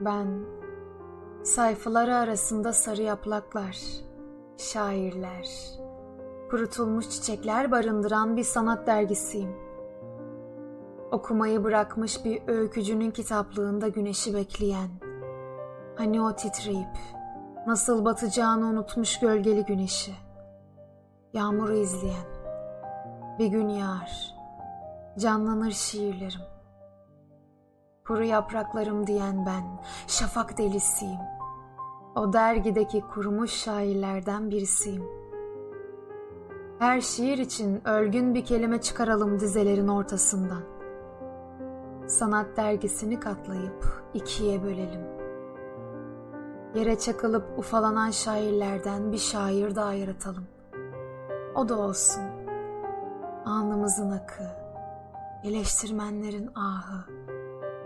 Ben sayfaları arasında sarı yapraklar, şairler, kurutulmuş çiçekler barındıran bir sanat dergisiyim. Okumayı bırakmış bir öykücünün kitaplığında güneşi bekleyen, hani o titreyip nasıl batacağını unutmuş gölgeli güneşi, yağmuru izleyen, bir gün yağar, canlanır şiirlerim. Kuru yapraklarım diyen ben, şafak delisiyim. O dergideki kurumuş şairlerden birisiyim. Her şiir için ölgün bir kelime çıkaralım dizelerin ortasından. Sanat dergisini katlayıp ikiye bölelim. Yere çakılıp ufalanan şairlerden bir şair daha yaratalım. O da olsun. Anımızın akı, eleştirmenlerin ahı,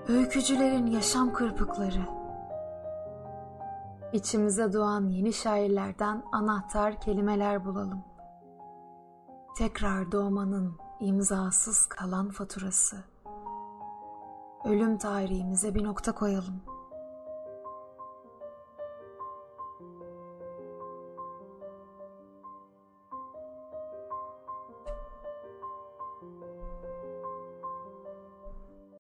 öykücülerin yaşam kırpıkları. İçimize doğan yeni şairlerden anahtar kelimeler bulalım. Tekrar doğmanın imzasız kalan faturası. Ölüm tarihimize bir nokta koyalım.''